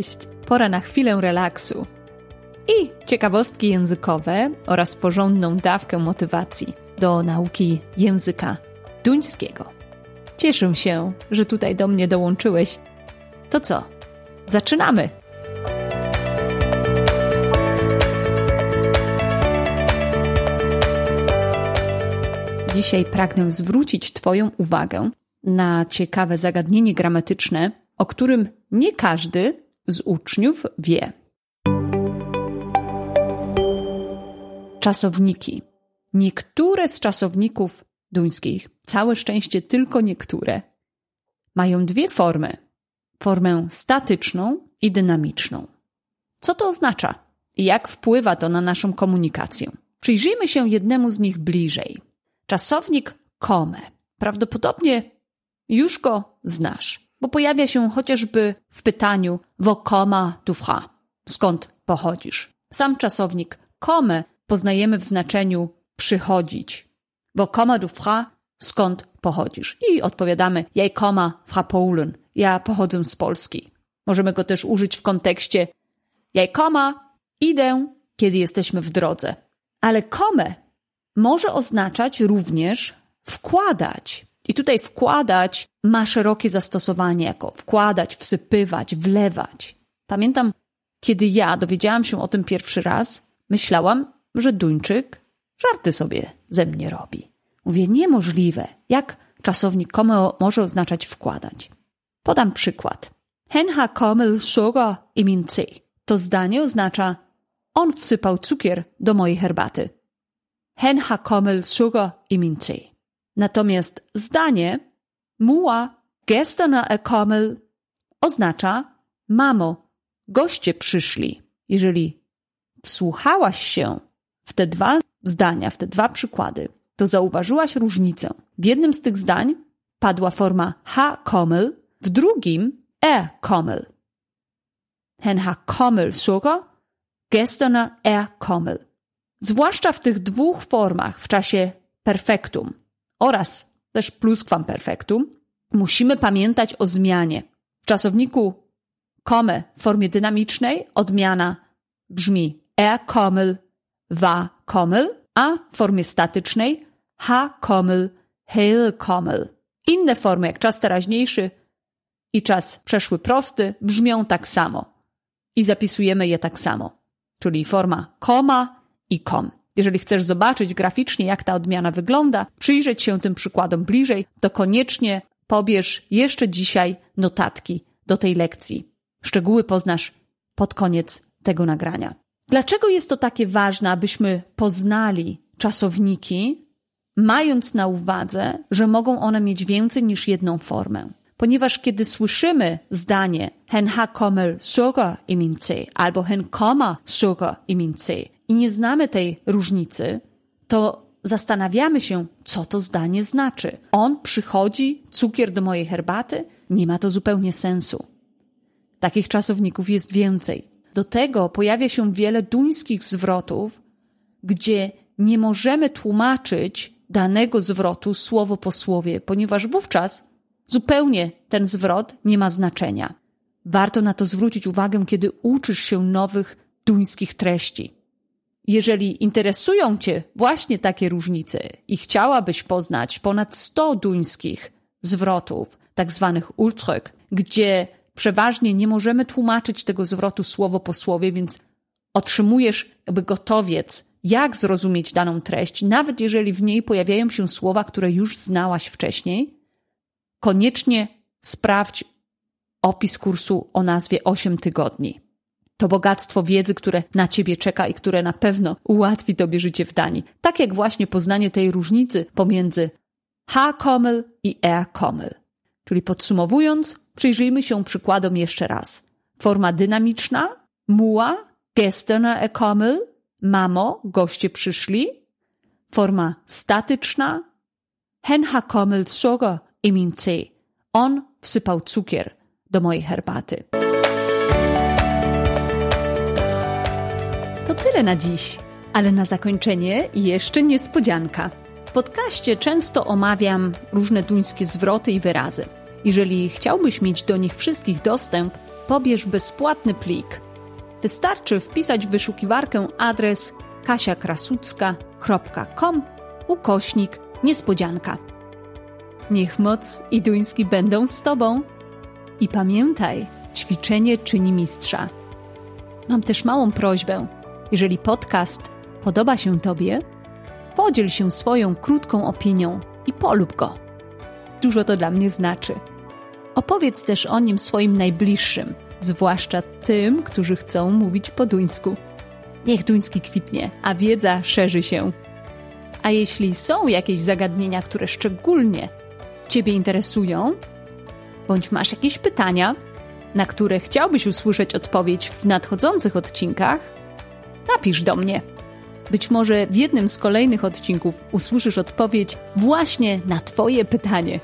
Cześć! Pora na chwilę relaksu i ciekawostki językowe oraz porządną dawkę motywacji do nauki języka duńskiego. Cieszę się, że tutaj do mnie dołączyłeś. To co? Zaczynamy! Dzisiaj pragnę zwrócić Twoją uwagę na ciekawe zagadnienie gramatyczne, o którym nie każdy z uczniów wie. Czasowniki. Niektóre z czasowników duńskich, całe szczęście tylko niektóre, mają dwie formy: formę statyczną i dynamiczną. Co to oznacza i jak wpływa to na naszą komunikację? Przyjrzyjmy się jednemu z nich bliżej. Czasownik come. Prawdopodobnie już go znasz, bo pojawia się chociażby w pytaniu Wokoma tu fra? Skąd pochodzisz? Sam czasownik come poznajemy w znaczeniu przychodzić. Wokoma du fra? Skąd pochodzisz? I odpowiadamy Jaj koma fra Polen. Ja pochodzę z Polski. Możemy go też użyć w kontekście Jaj koma, idę, kiedy jesteśmy w drodze. Ale come może oznaczać również wkładać. I tutaj wkładać ma szerokie zastosowanie jako wkładać, wsypywać, wlewać. Pamiętam, kiedy ja dowiedziałam się o tym pierwszy raz, myślałam, że Duńczyk żarty sobie ze mnie robi. Mówię, niemożliwe. Jak czasownik komme może oznaczać wkładać? Podam przykład. Hen ha komel sugar i min To zdanie oznacza on wsypał cukier do mojej herbaty. Hen ha komel sugar i min Natomiast zdanie muła gestern er komel oznacza mamo, goście przyszli. Jeżeli wsłuchałaś się w te dwa zdania, w te dwa przykłady, to zauważyłaś różnicę. W jednym z tych zdań padła forma ha komel, w drugim er komel. Hen ha komel sogar, gestern er komel. Zwłaszcza w tych dwóch formach w czasie perfektum oraz też pluskwamperfektum, musimy pamiętać o zmianie. W czasowniku komme w formie dynamicznej odmiana brzmi er kommel, war kommel, a w formie statycznej ha kommel, heil kommel. Inne formy, jak czas teraźniejszy i czas przeszły prosty, brzmią tak samo i zapisujemy je tak samo, czyli forma koma i kom. Jeżeli chcesz zobaczyć graficznie, jak ta odmiana wygląda, przyjrzeć się tym przykładom bliżej, to koniecznie pobierz jeszcze dzisiaj notatki do tej lekcji. Szczegóły poznasz pod koniec tego nagrania. Dlaczego jest to takie ważne, abyśmy poznali czasowniki, mając na uwadze, że mogą one mieć więcej niż jedną formę? Ponieważ kiedy słyszymy zdanie hen ha kommer sugar i min albo hen koma sugar i min i nie znamy tej różnicy, to zastanawiamy się, co to zdanie znaczy. On przychodzi, cukier do mojej herbaty? Nie ma to zupełnie sensu. Takich czasowników jest więcej. Do tego pojawia się wiele duńskich zwrotów, gdzie nie możemy tłumaczyć danego zwrotu słowo po słowie, ponieważ wówczas zupełnie ten zwrot nie ma znaczenia. Warto na to zwrócić uwagę, kiedy uczysz się nowych duńskich treści. Jeżeli interesują Cię właśnie takie różnice i chciałabyś poznać ponad 100 duńskich zwrotów, tak zwanych ultrök, gdzie przeważnie nie możemy tłumaczyć tego zwrotu słowo po słowie, więc otrzymujesz jakby gotowiec, jak zrozumieć daną treść, nawet jeżeli w niej pojawiają się słowa, które już znałaś wcześniej, koniecznie sprawdź opis kursu o nazwie 8 tygodni to bogactwo wiedzy, które na ciebie czeka i które na pewno ułatwi tobie życie w Danii. Tak jak właśnie poznanie tej różnicy pomiędzy H-Kommel i R-Kommel. Czyli podsumowując, przyjrzyjmy się przykładom jeszcze raz. Forma dynamiczna, muła, gestern Kommel, mamo, goście przyszli. Forma statyczna, hen ha kommel sugar i min On wsypał cukier do mojej herbaty. Tyle na dziś, ale na zakończenie jeszcze niespodzianka. W podcaście często omawiam różne duńskie zwroty i wyrazy. Jeżeli chciałbyś mieć do nich wszystkich dostęp, pobierz bezpłatny plik. Wystarczy wpisać w wyszukiwarkę adres kasiakrasucka.com ukośnik niespodzianka. Niech moc i duński będą z Tobą. I pamiętaj, ćwiczenie czyni mistrza. Mam też małą prośbę. Jeżeli podcast podoba się Tobie, podziel się swoją krótką opinią i polub go. Dużo to dla mnie znaczy. Opowiedz też o nim swoim najbliższym, zwłaszcza tym, którzy chcą mówić po duńsku. Niech duński kwitnie, a wiedza szerzy się. A jeśli są jakieś zagadnienia, które szczególnie Ciebie interesują, bądź masz jakieś pytania, na które chciałbyś usłyszeć odpowiedź w nadchodzących odcinkach, napisz do mnie. Być może w jednym z kolejnych odcinków usłyszysz odpowiedź właśnie na Twoje pytanie.